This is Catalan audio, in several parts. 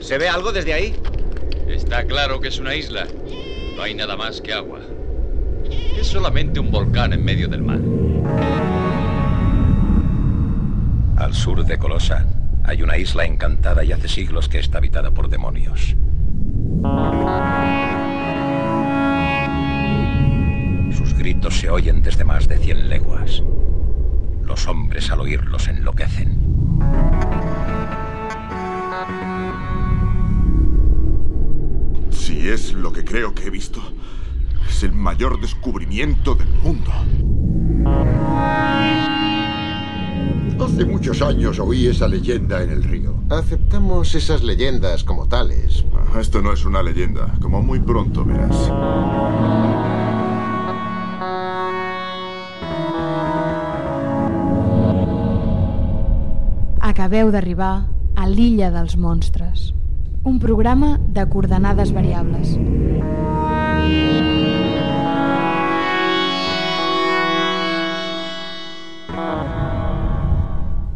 ¿Se ve algo desde ahí? Está claro que es una isla. No hay nada más que agua. Es solamente un volcán en medio del mar. Al sur de Colosa hay una isla encantada y hace siglos que está habitada por demonios. Sus gritos se oyen desde más de cien leguas. Los hombres al oírlos enloquecen. Si es lo que creo que he visto, es el mayor descubrimiento del mundo. Hace muchos años oí esa leyenda en el río. Aceptamos esas leyendas como tales. Ah, Esto no es una leyenda, como muy pronto verás. Acabeu d'arribar a l'illa dels monstres, un programa de coordenades variables.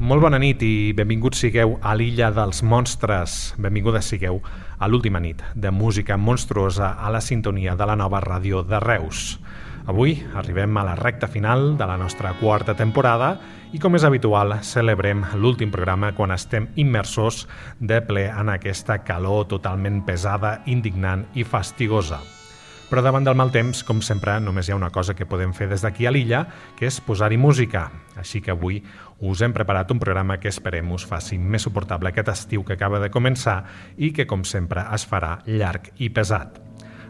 Molt bona nit i benvinguts sigueu a l'illa dels monstres. Benvingudes sigueu a l'última nit de música monstruosa a la sintonia de la nova ràdio de Reus. Avui arribem a la recta final de la nostra quarta temporada i, com és habitual, celebrem l'últim programa quan estem immersos de ple en aquesta calor totalment pesada, indignant i fastigosa. Però davant del mal temps, com sempre, només hi ha una cosa que podem fer des d'aquí a l'illa, que és posar-hi música. Així que avui us hem preparat un programa que esperem us faci més suportable aquest estiu que acaba de començar i que, com sempre, es farà llarg i pesat.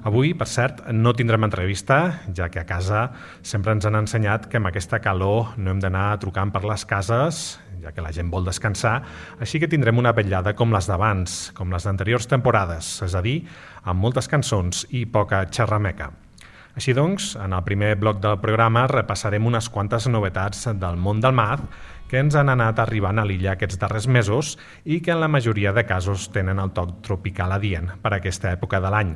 Avui, per cert, no tindrem entrevista, ja que a casa sempre ens han ensenyat que amb aquesta calor no hem d'anar trucant per les cases, ja que la gent vol descansar, així que tindrem una vetllada com les d'abans, com les d'anteriors temporades, és a dir, amb moltes cançons i poca xerrameca. Així doncs, en el primer bloc del programa repassarem unes quantes novetats del món del mar que ens han anat arribant a l'illa aquests darrers mesos i que en la majoria de casos tenen el toc tropical adient per aquesta època de l'any.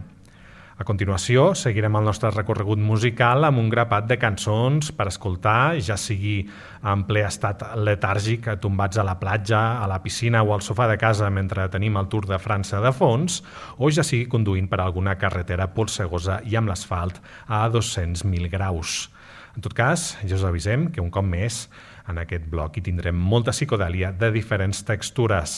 A continuació, seguirem el nostre recorregut musical amb un grapat de cançons per escoltar, ja sigui en ple estat letàrgic, tombats a la platja, a la piscina o al sofà de casa mentre tenim el Tour de França de fons, o ja sigui conduint per alguna carretera polsegosa i amb l'asfalt a 200.000 graus. En tot cas, ja us avisem que un cop més en aquest bloc hi tindrem molta psicodèlia de diferents textures.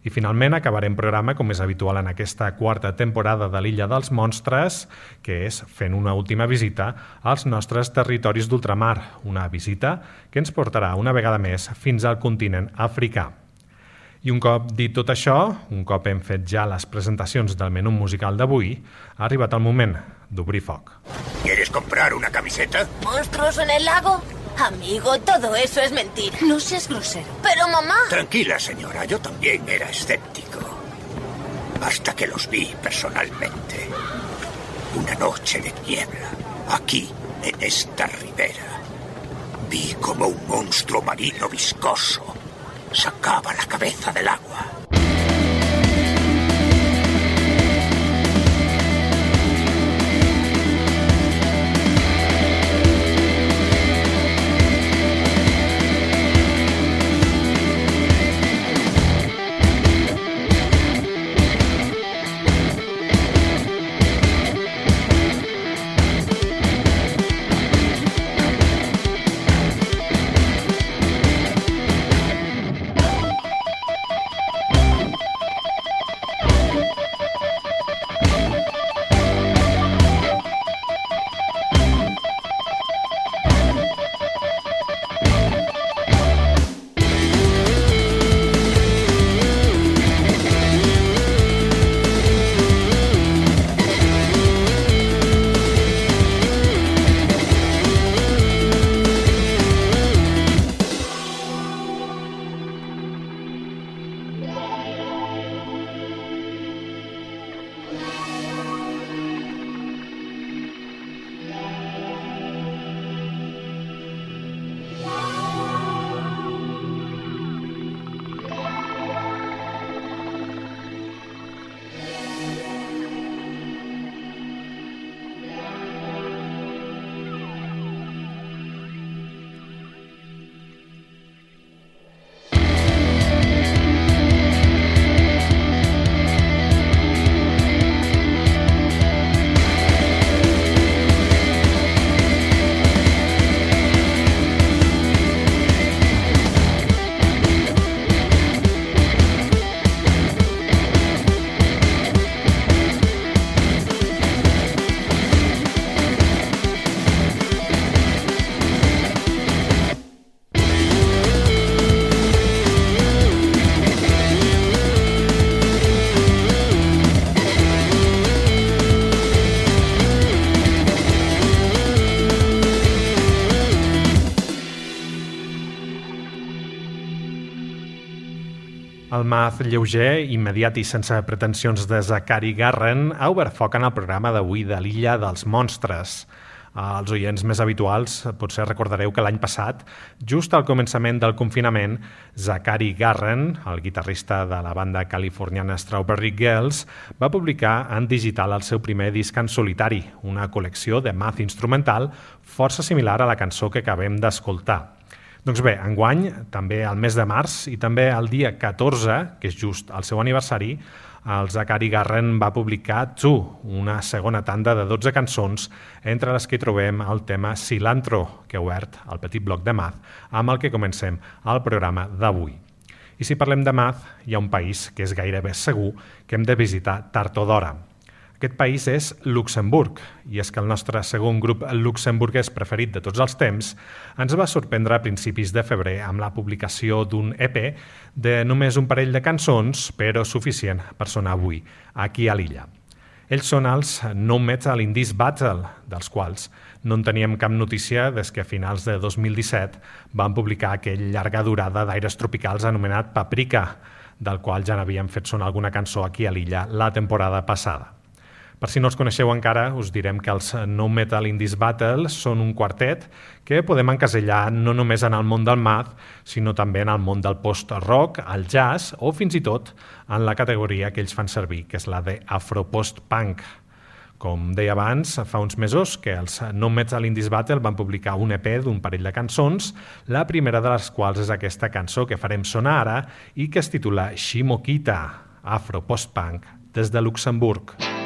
I finalment acabarem programa, com és habitual en aquesta quarta temporada de l'Illa dels Monstres, que és fent una última visita als nostres territoris d'ultramar, una visita que ens portarà una vegada més fins al continent africà. I un cop dit tot això, un cop hem fet ja les presentacions del menú musical d'avui, ha arribat el moment d'obrir foc. ¿Quieres comprar una camiseta? ¿Monstruos en el lago? Amigo, todo eso es mentira. No seas grosero. Pero mamá... Tranquila, señora, yo también era escéptico. Hasta que los vi personalmente. Una noche de niebla, aquí, en esta ribera. Vi como un monstruo marino viscoso sacaba la cabeza del agua. Math lleuger, immediat i sense pretensions de Zachary Garren ha obert foc en el programa d'avui de l'Illa dels Monstres. Els oients més habituals potser recordareu que l'any passat, just al començament del confinament, Zachary Garren, el guitarrista de la banda californiana Strawberry Girls, va publicar en digital el seu primer disc en solitari, una col·lecció de math instrumental força similar a la cançó que acabem d'escoltar. Doncs bé, enguany, també al mes de març i també el dia 14, que és just el seu aniversari, el Zachary Garren va publicar Tu, una segona tanda de 12 cançons, entre les que trobem el tema Cilantro, que ha obert el petit bloc de math, amb el que comencem el programa d'avui. I si parlem de math, hi ha un país que és gairebé segur que hem de visitar tard o d'hora, aquest país és Luxemburg, i és que el nostre segon grup luxemburguès preferit de tots els temps ens va sorprendre a principis de febrer amb la publicació d'un EP de només un parell de cançons, però suficient per sonar avui, aquí a l'illa. Ells són els No Metal Indies Battle, dels quals no en teníem cap notícia des que a finals de 2017 van publicar aquell llarga durada d'aires tropicals anomenat Paprika, del qual ja n'havíem fet sonar alguna cançó aquí a l'illa la temporada passada. Per si no els coneixeu encara, us direm que els No Metal Indies Battle són un quartet que podem encasellar no només en el món del math, sinó també en el món del post-rock, el jazz o fins i tot en la categoria que ells fan servir, que és la de afro-post-punk. Com deia abans, fa uns mesos que els No Metal Indies Battle van publicar un EP d'un parell de cançons, la primera de les quals és aquesta cançó que farem sonar ara i que es titula Shimokita, afro-post-punk, des de Luxemburg. Música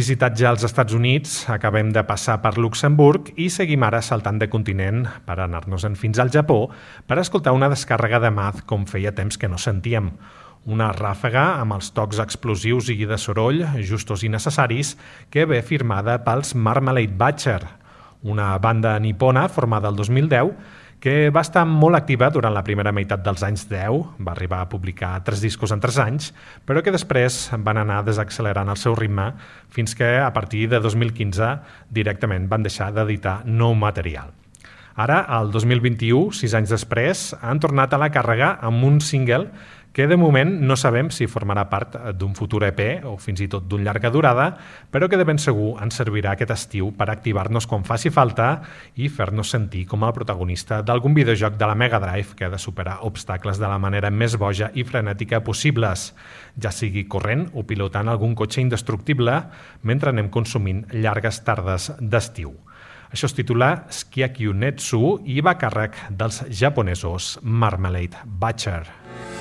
visitat ja els Estats Units, acabem de passar per Luxemburg i seguim ara saltant de continent per anar-nos-en fins al Japó per escoltar una descàrrega de math com feia temps que no sentíem. Una ràfaga amb els tocs explosius i de soroll, justos i necessaris, que ve firmada pels Marmalade Butcher, una banda nipona formada el 2010 que va estar molt activa durant la primera meitat dels anys 10, va arribar a publicar tres discos en tres anys, però que després van anar desaccelerant el seu ritme fins que a partir de 2015 directament van deixar d'editar nou material. Ara, el 2021, sis anys després, han tornat a la càrrega amb un single que de moment no sabem si formarà part d'un futur EP o fins i tot d'un llarga durada, però que de ben segur ens servirà aquest estiu per activar-nos quan faci falta i fer-nos sentir com a protagonista d'algun videojoc de la Mega Drive que ha de superar obstacles de la manera més boja i frenètica possibles, ja sigui corrent o pilotant algun cotxe indestructible mentre anem consumint llargues tardes d'estiu. Això es titula Skiakyu Netsu i va càrrec dels japonesos Marmalade Butcher.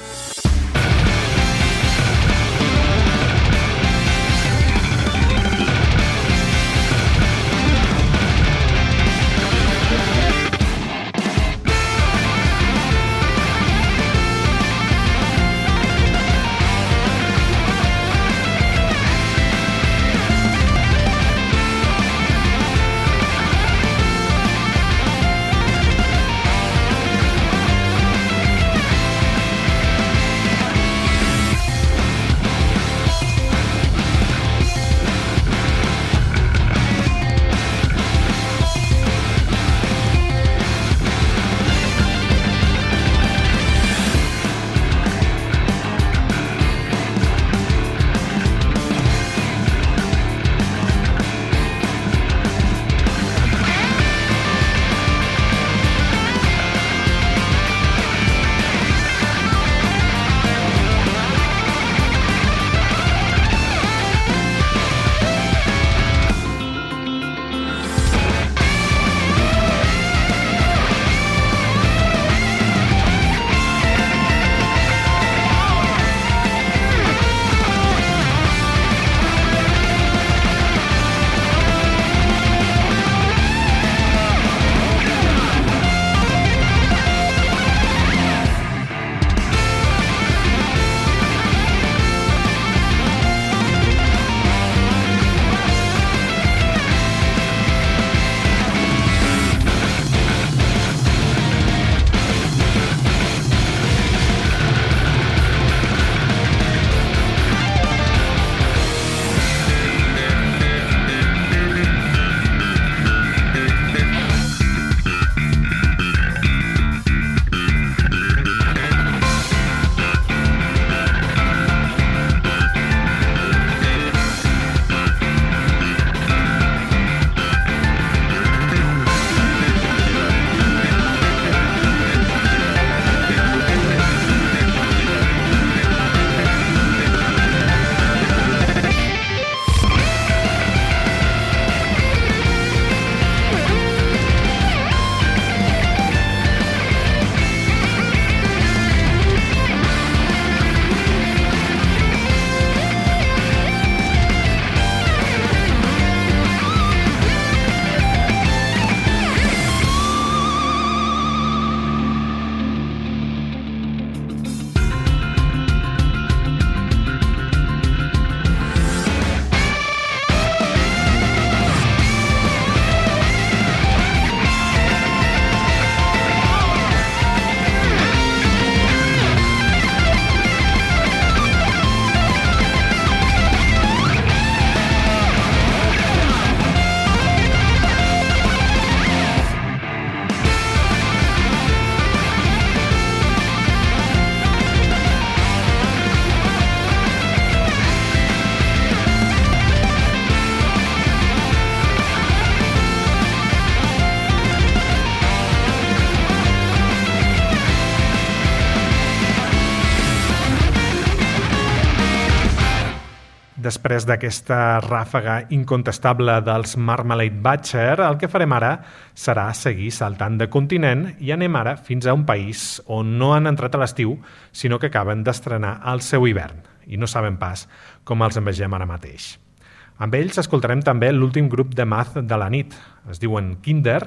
Després d'aquesta ràfaga incontestable dels Marmalade Butcher, el que farem ara serà seguir saltant de continent i anem ara fins a un país on no han entrat a l'estiu, sinó que acaben d'estrenar el seu hivern i no saben pas com els envegem ara mateix. Amb ells escoltarem també l'últim grup de math de la nit. Es diuen Kinder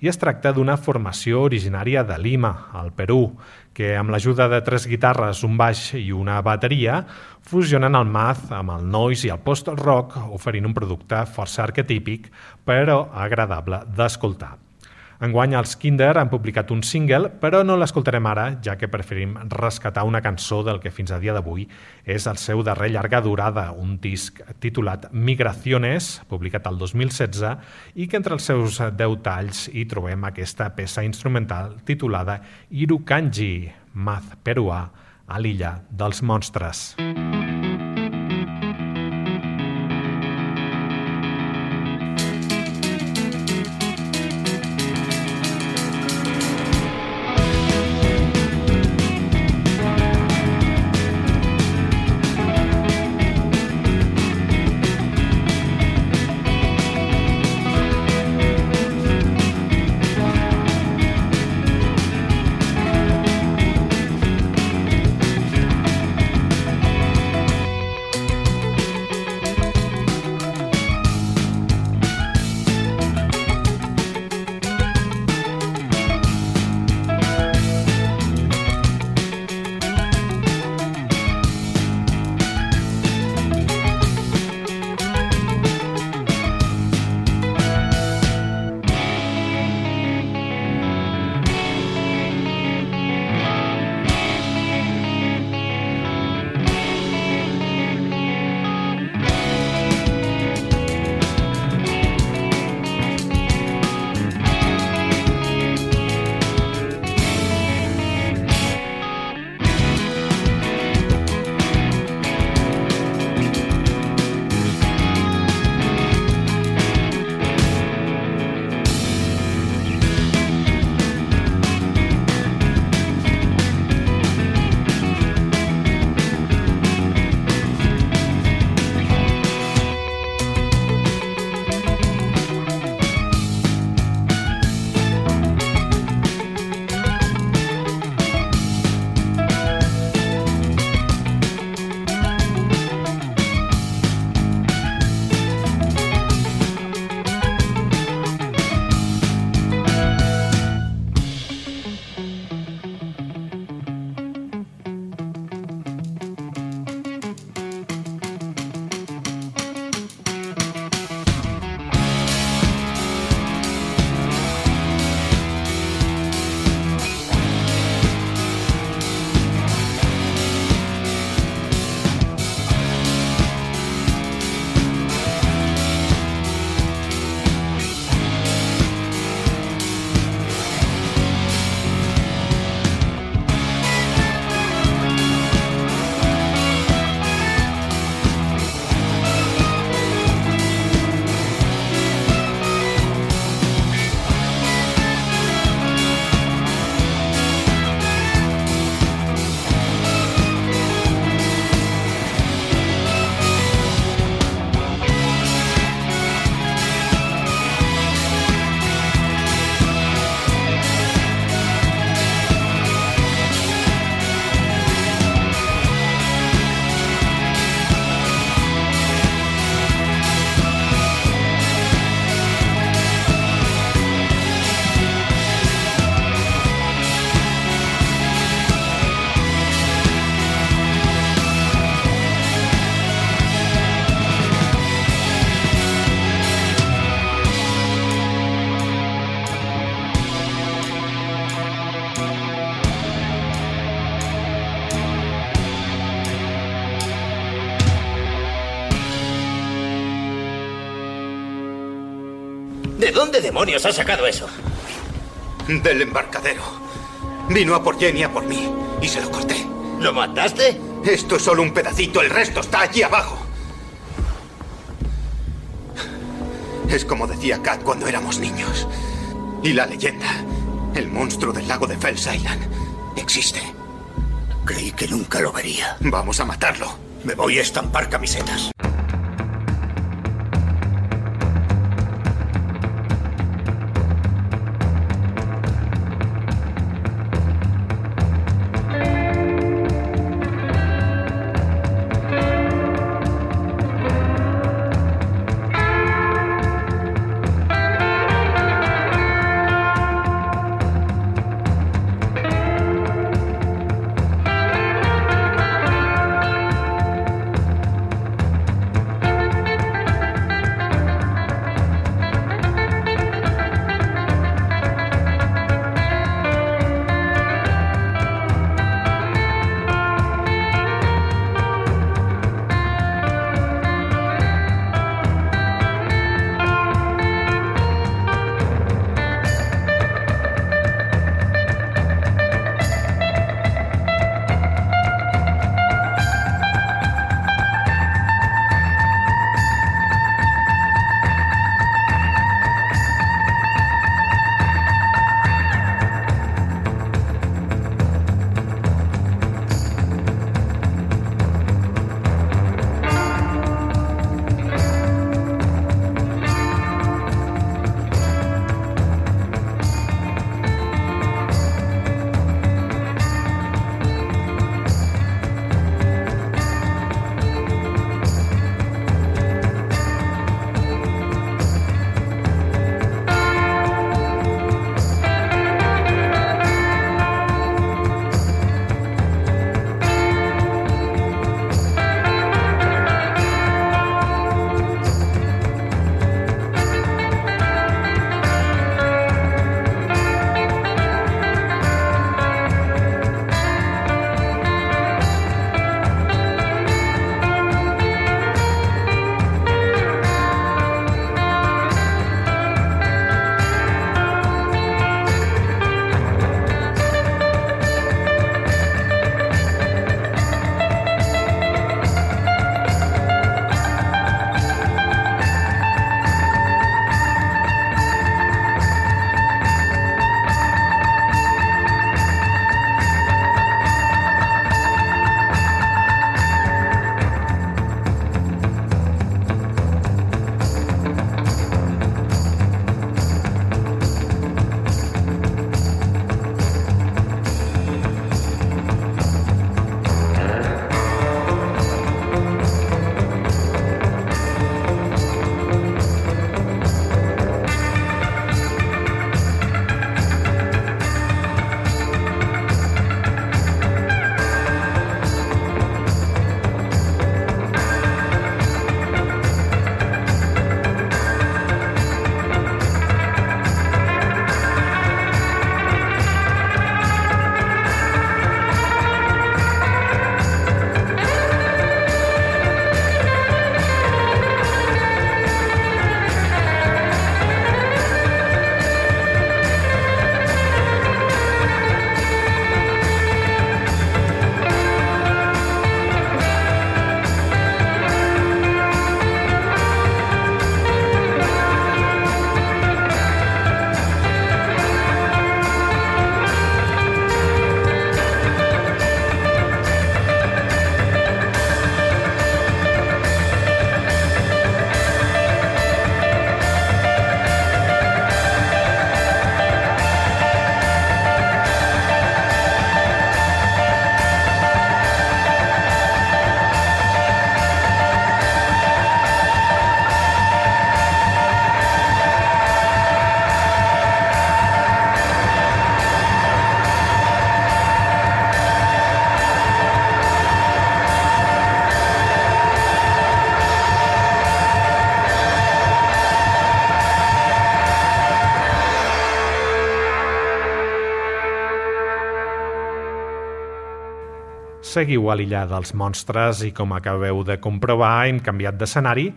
i es tracta d'una formació originària de Lima, al Perú, que amb l'ajuda de tres guitarres, un baix i una bateria fusionen el math amb el noise i el post-rock oferint un producte força arquetípic però agradable d'escoltar. Enguany els Kinder han publicat un single, però no l'escoltarem ara, ja que preferim rescatar una cançó del que fins a dia d'avui és el seu darrer llarga durada, un disc titulat Migraciones, publicat el 2016, i que entre els seus deu talls hi trobem aquesta peça instrumental titulada Irukanji, math peruà a l'illa dels monstres. Música ¿De dónde demonios has sacado eso? Del embarcadero. Vino a por Jenny a por mí y se lo corté. ¿Lo mataste? Esto es solo un pedacito, el resto está allí abajo. Es como decía Kat cuando éramos niños. Y la leyenda, el monstruo del lago de Fells Island, existe. Creí que nunca lo vería. Vamos a matarlo. Me voy a estampar camisetas. Seguiu a l'illa dels monstres i com acabeu de comprovar hem canviat d'escenari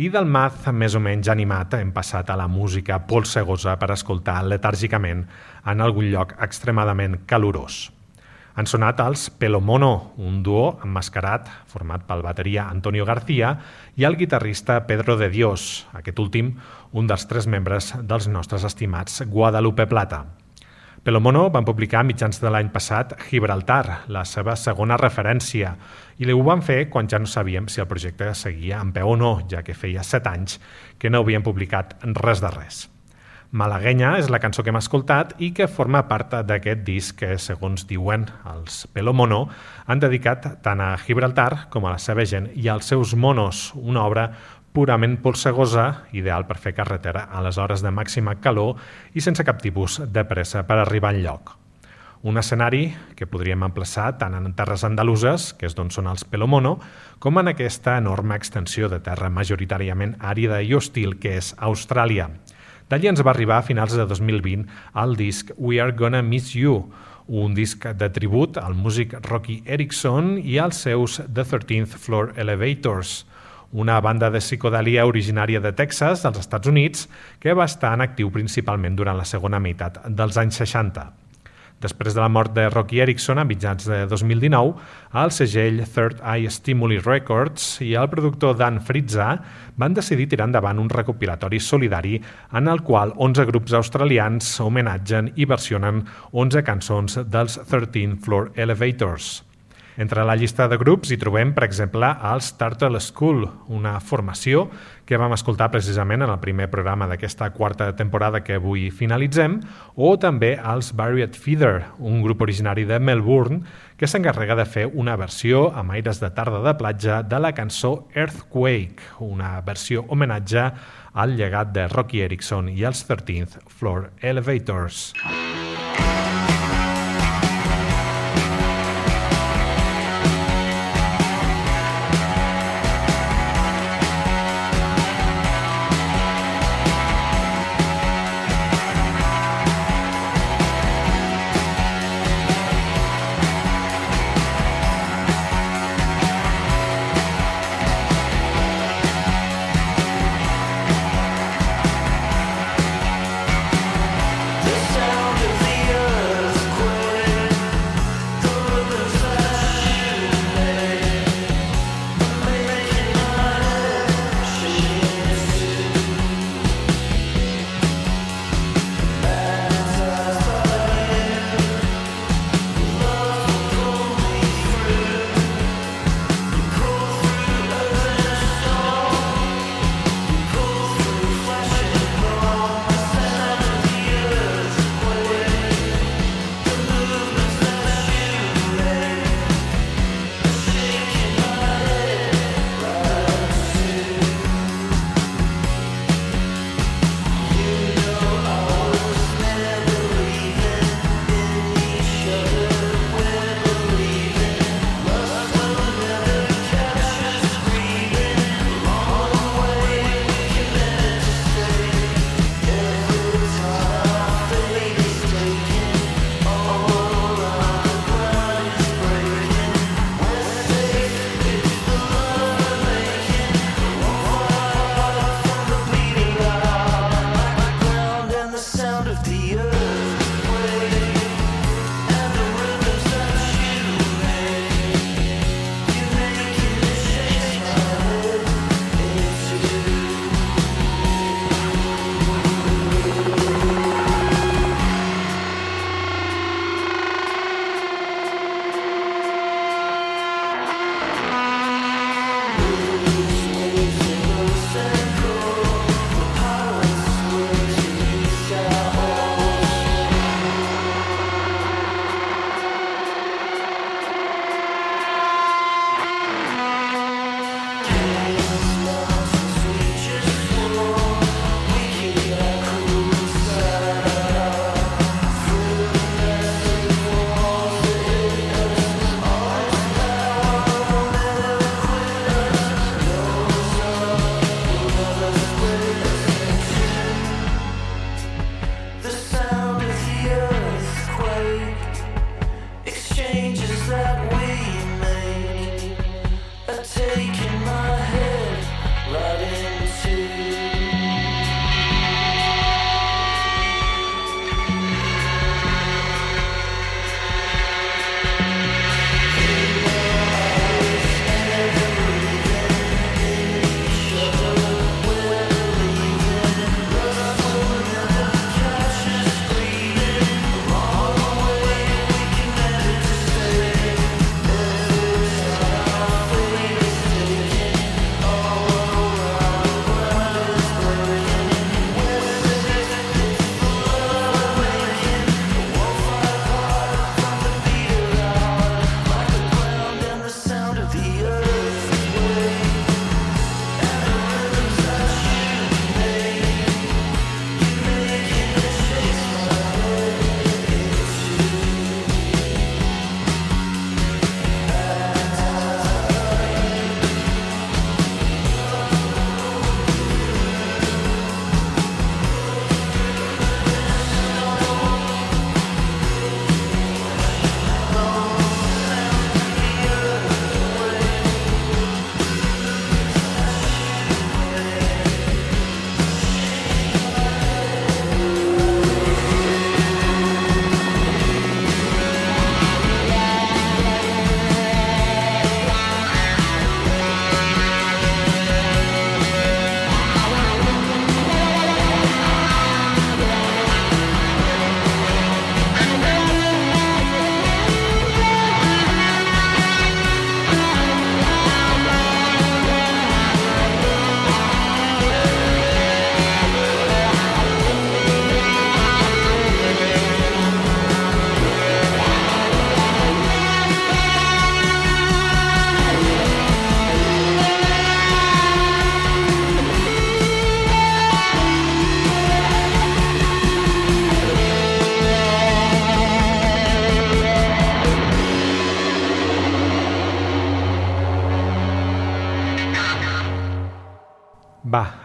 i del math més o menys animat hem passat a la música polsegosa per escoltar letàrgicament en algun lloc extremadament calorós. Han sonat els Pelomono, un duo emmascarat format pel bateria Antonio García i el guitarrista Pedro de Dios, aquest últim un dels tres membres dels nostres estimats Guadalupe Plata. Pelomono van publicar mitjans de l'any passat Gibraltar, la seva segona referència, i ho van fer quan ja no sabíem si el projecte seguia en peu o no, ja que feia set anys que no havien publicat res de res. Malaguenya és la cançó que hem escoltat i que forma part d'aquest disc que, segons diuen els Pelomono, han dedicat tant a Gibraltar com a la seva gent i als seus monos, una obra purament polsegosa, ideal per fer carretera a les hores de màxima calor i sense cap tipus de pressa per arribar en lloc. Un escenari que podríem emplaçar tant en terres andaluses, que és d'on són els Pelomono, com en aquesta enorme extensió de terra majoritàriament àrida i hostil que és Austràlia. D'allí ens va arribar a finals de 2020 el disc We Are Gonna Miss You, un disc de tribut al músic Rocky Erickson i als seus The 13th Floor Elevators, una banda de psicodelia originària de Texas, als Estats Units, que va estar en actiu principalment durant la segona meitat dels anys 60. Després de la mort de Rocky Erickson a mitjans de 2019, el segell Third Eye Stimuli Records i el productor Dan Fritza van decidir tirar endavant un recopilatori solidari en el qual 11 grups australians homenatgen i versionen 11 cançons dels 13 Floor Elevators. Entre la llista de grups hi trobem, per exemple, els Turtle School, una formació que vam escoltar precisament en el primer programa d'aquesta quarta temporada que avui finalitzem, o també els Buried Feeder, un grup originari de Melbourne que s'encarrega de fer una versió amb aires de tarda de platja de la cançó Earthquake, una versió homenatge al llegat de Rocky Erickson i els 13th Floor Elevators. Música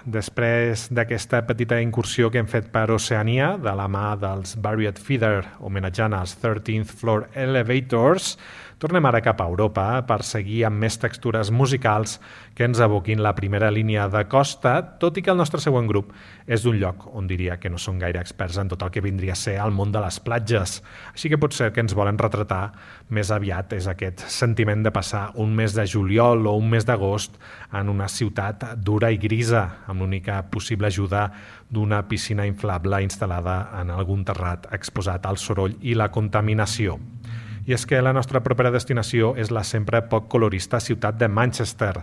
després d'aquesta petita incursió que hem fet per Oceania, de la mà dels Buried Feeder, homenatjant als 13th Floor Elevators, Tornem ara cap a Europa per seguir amb més textures musicals que ens aboquin la primera línia de costa, tot i que el nostre següent grup és d'un lloc on diria que no són gaire experts en tot el que vindria a ser el món de les platges. Així que potser que ens volen retratar més aviat és aquest sentiment de passar un mes de juliol o un mes d'agost en una ciutat dura i grisa, amb l'única possible ajuda d'una piscina inflable instal·lada en algun terrat exposat al soroll i la contaminació i és que la nostra propera destinació és la sempre poc colorista ciutat de Manchester.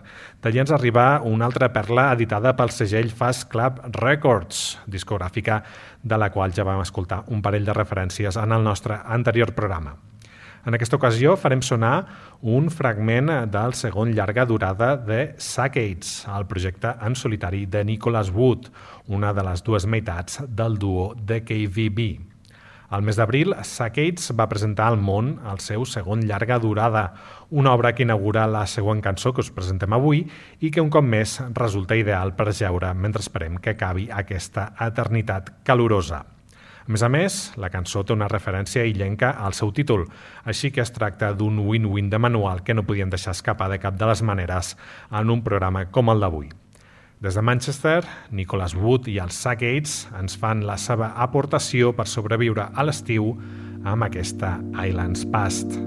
D'allí ens arriba una altra perla editada pel segell Fast Club Records, discogràfica de la qual ja vam escoltar un parell de referències en el nostre anterior programa. En aquesta ocasió farem sonar un fragment del segon llarga durada de Sackades, el projecte en solitari de Nicholas Wood, una de les dues meitats del duo de KVB. Al mes d'abril, Sackades va presentar al món el seu segon llarga durada, una obra que inaugura la següent cançó que us presentem avui i que un cop més resulta ideal per jeure mentre esperem que acabi aquesta eternitat calorosa. A més a més, la cançó té una referència illenca al seu títol, així que es tracta d'un win-win de manual que no podien deixar escapar de cap de les maneres en un programa com el d'avui. Des de Manchester, Nicholas Wood i els Sackades ens fan la seva aportació per sobreviure a l'estiu amb aquesta Islands Past.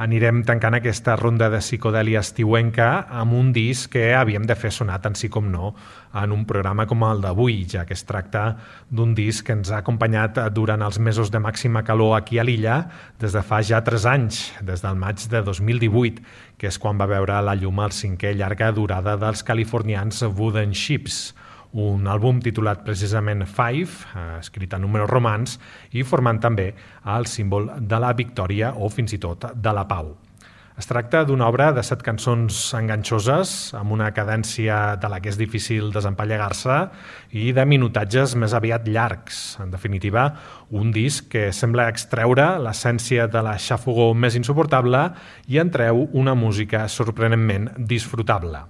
Anirem tancant aquesta ronda de psicodèlia estiuenca amb un disc que havíem de fer sonar tant sí com no en un programa com el d'avui, ja que es tracta d'un disc que ens ha acompanyat durant els mesos de màxima calor aquí a l'illa des de fa ja 3 anys, des del maig de 2018, que és quan va veure la llum al cinquè llarga durada dels californians Wooden Ships, un àlbum titulat precisament Five, eh, escrit en números romans, i formant també el símbol de la victòria o fins i tot de la pau. Es tracta d'una obra de set cançons enganxoses, amb una cadència de la que és difícil desempallegar-se i de minutatges més aviat llargs. En definitiva, un disc que sembla extreure l'essència de la xàfugó més insuportable i entreu una música sorprenentment disfrutable.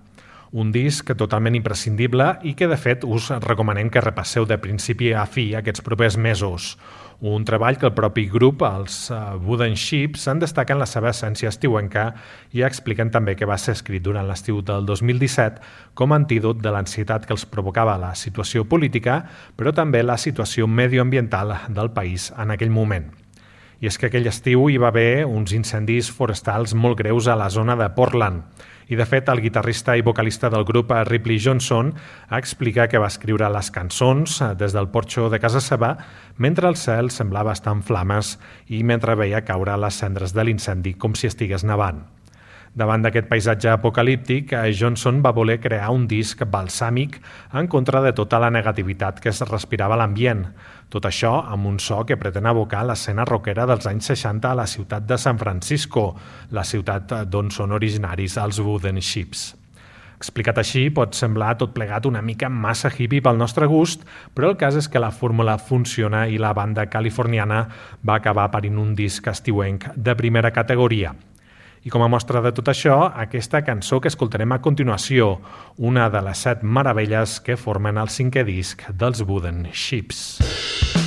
Un disc totalment imprescindible i que, de fet, us recomanem que repasseu de principi a fi aquests propers mesos. Un treball que el propi grup, els eh, Wooden Ships, en destaquen la seva essència estiuenca i expliquen també que va ser escrit durant l'estiu del 2017 com a antídot de l'ansietat que els provocava la situació política, però també la situació medioambiental del país en aquell moment. I és que aquell estiu hi va haver uns incendis forestals molt greus a la zona de Portland, i de fet el guitarrista i vocalista del grup Ripley Johnson explica que va escriure les cançons eh, des del porxo de casa seva mentre el cel semblava estar en flames i mentre veia caure les cendres de l'incendi com si estigués nevant. Davant d'aquest paisatge apocalíptic, eh, Johnson va voler crear un disc balsàmic en contra de tota la negativitat que es respirava a l'ambient. Tot això amb un so que pretén evocar l'escena rockera dels anys 60 a la ciutat de San Francisco, la ciutat d'on són originaris els Wooden Ships. Explicat així, pot semblar tot plegat una mica massa hippie pel nostre gust, però el cas és que la fórmula funciona i la banda californiana va acabar parint un disc estiuenc de primera categoria – i com a mostra de tot això, aquesta cançó que escoltarem a continuació, una de les set meravelles que formen el cinquè disc dels Wooden Ships. Música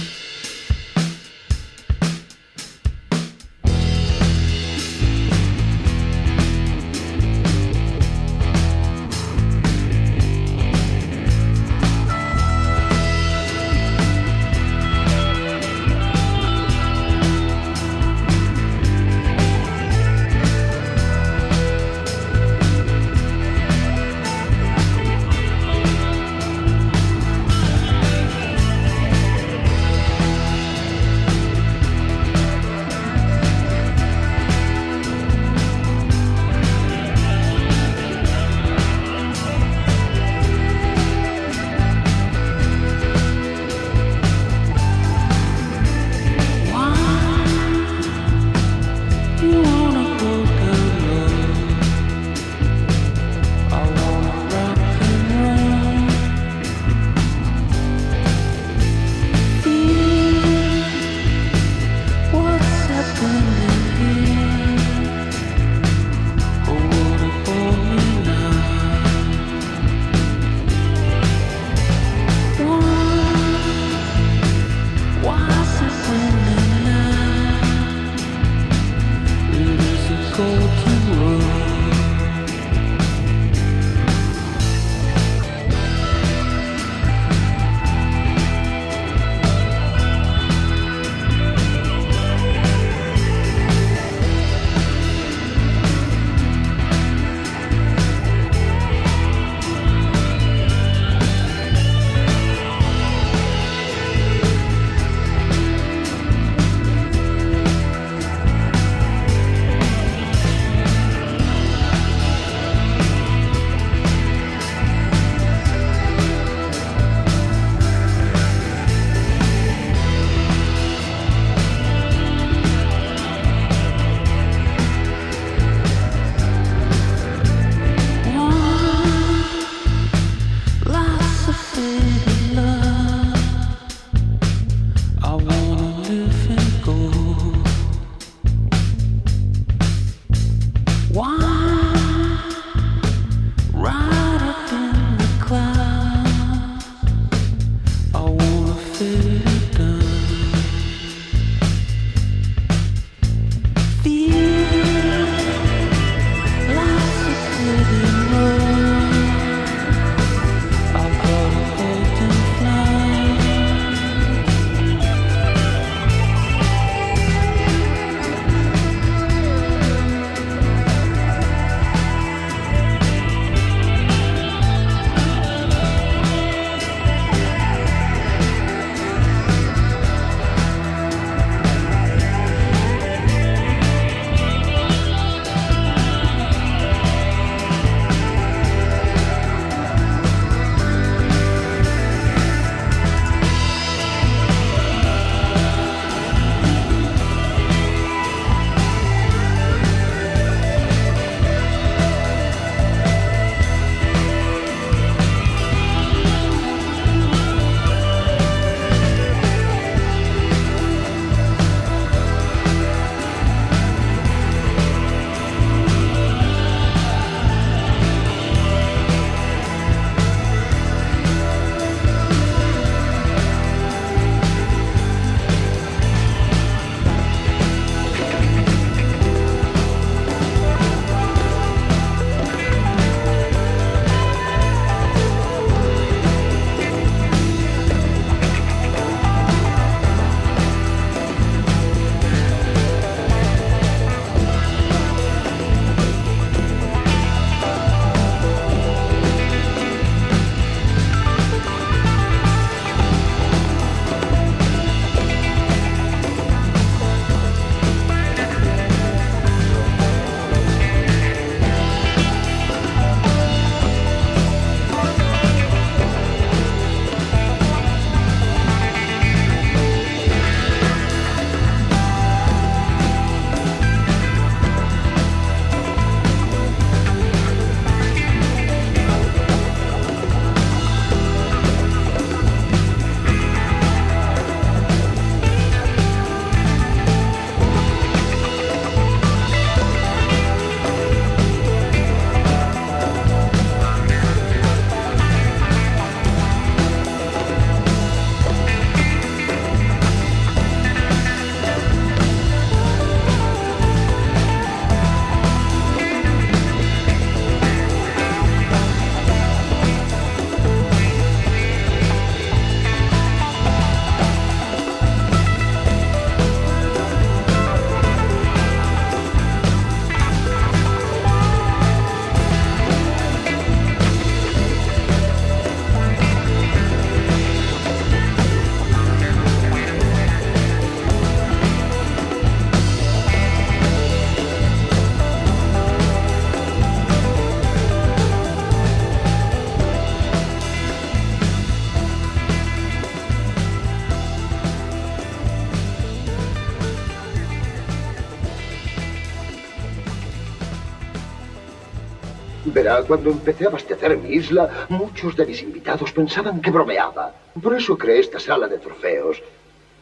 cuando empecé a abastecer mi isla, muchos de mis invitados pensaban que bromeaba. Por eso creé esta sala de trofeos.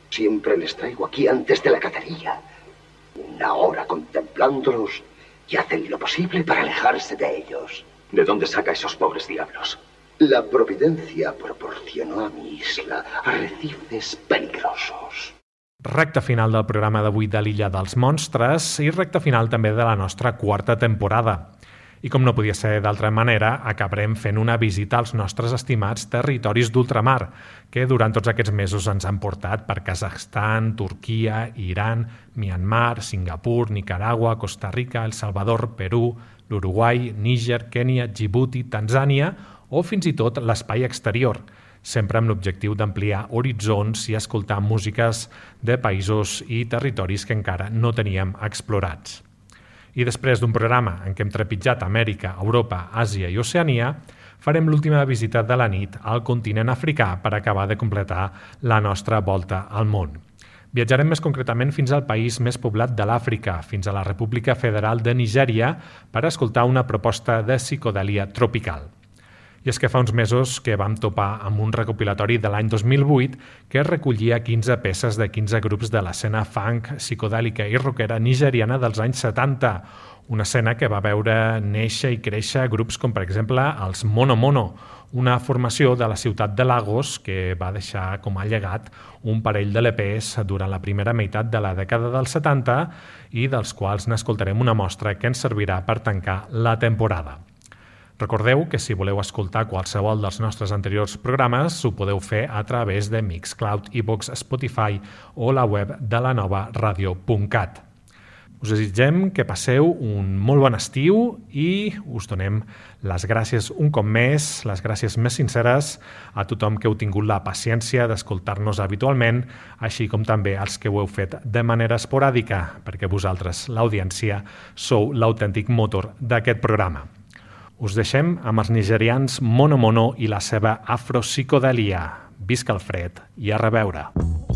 Siempre les traigo aquí antes de la cacería. Una hora contemplándolos y hacen lo posible para alejarse de ellos. ¿De dónde saca esos pobres diablos? La providencia proporcionó a mi isla arrecifes peligrosos. Recta final del programa d'avui de l'Illa dels Monstres i recta final també de la nostra quarta temporada. I com no podia ser d'altra manera, acabarem fent una visita als nostres estimats territoris d'ultramar, que durant tots aquests mesos ens han portat per Kazakhstan, Turquia, Iran, Myanmar, Singapur, Nicaragua, Costa Rica, El Salvador, Perú, l'Uruguai, Níger, Kènia, Djibouti, Tanzània o fins i tot l'espai exterior, sempre amb l'objectiu d'ampliar horitzons i escoltar músiques de països i territoris que encara no teníem explorats. I després d'un programa en què hem trepitjat Amèrica, Europa, Àsia i Oceania, farem l'última visita de la nit al continent africà per acabar de completar la nostra volta al món. Viatjarem més concretament fins al país més poblat de l'Àfrica, fins a la República Federal de Nigèria, per escoltar una proposta de psicodèlia tropical. I és que fa uns mesos que vam topar amb un recopilatori de l'any 2008 que recollia 15 peces de 15 grups de l'escena funk, psicodèlica i rockera nigeriana dels anys 70, una escena que va veure néixer i créixer grups com, per exemple, els Mono Mono, una formació de la ciutat de Lagos que va deixar com a llegat un parell de l'EPs durant la primera meitat de la dècada dels 70 i dels quals n'escoltarem una mostra que ens servirà per tancar la temporada. Recordeu que si voleu escoltar qualsevol dels nostres anteriors programes ho podeu fer a través de Mixcloud, iVox, Spotify o la web de la nova ràdio.cat. Us desitgem que passeu un molt bon estiu i us donem les gràcies un cop més, les gràcies més sinceres a tothom que heu tingut la paciència d'escoltar-nos habitualment, així com també als que ho heu fet de manera esporàdica, perquè vosaltres, l'audiència, sou l'autèntic motor d'aquest programa. Us deixem amb els nigerians Mono Mono i la seva afropsicodèlia. Visca el fred i a reveure. No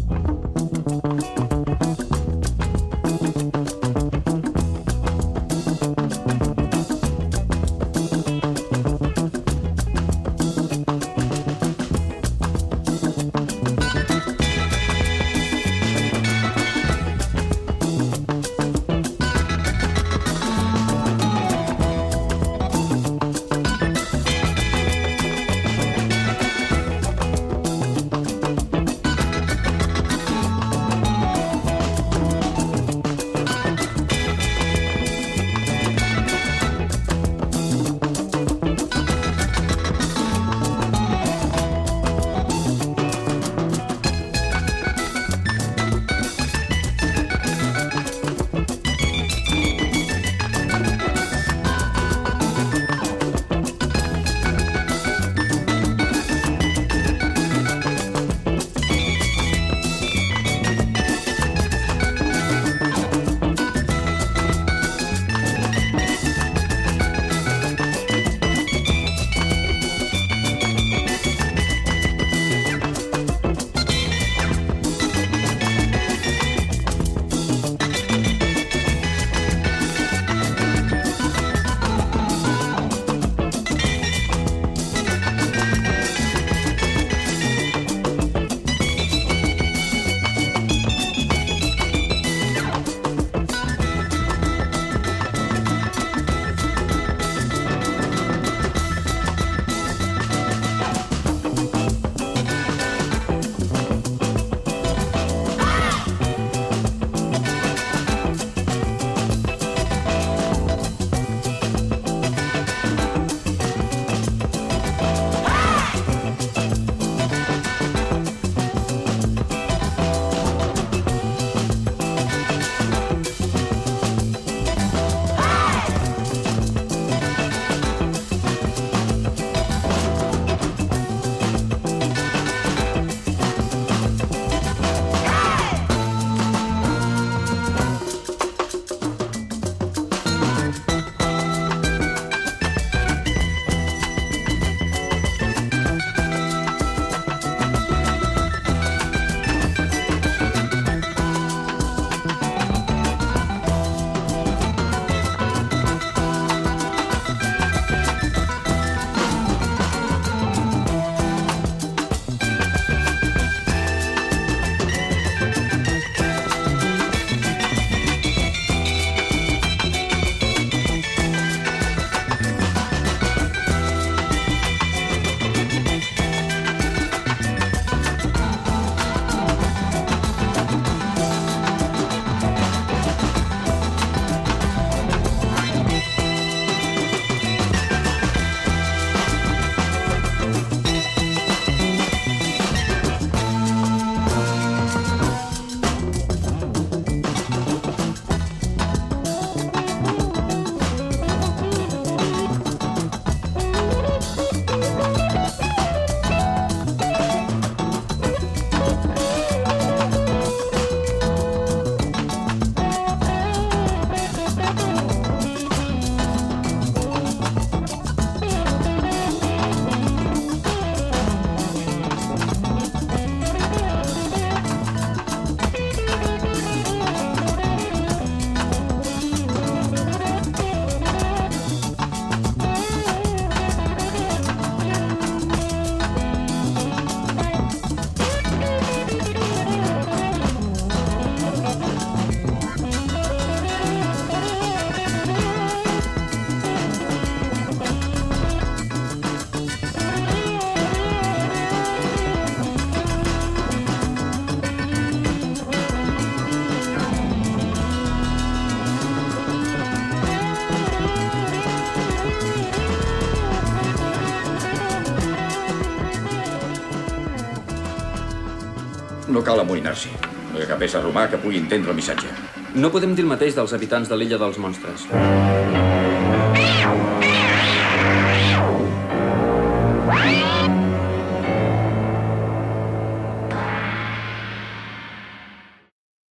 cal amoïnar-s'hi. No hi ha cap ésser romà que pugui entendre el missatge. No podem dir el mateix dels habitants de l'illa dels monstres.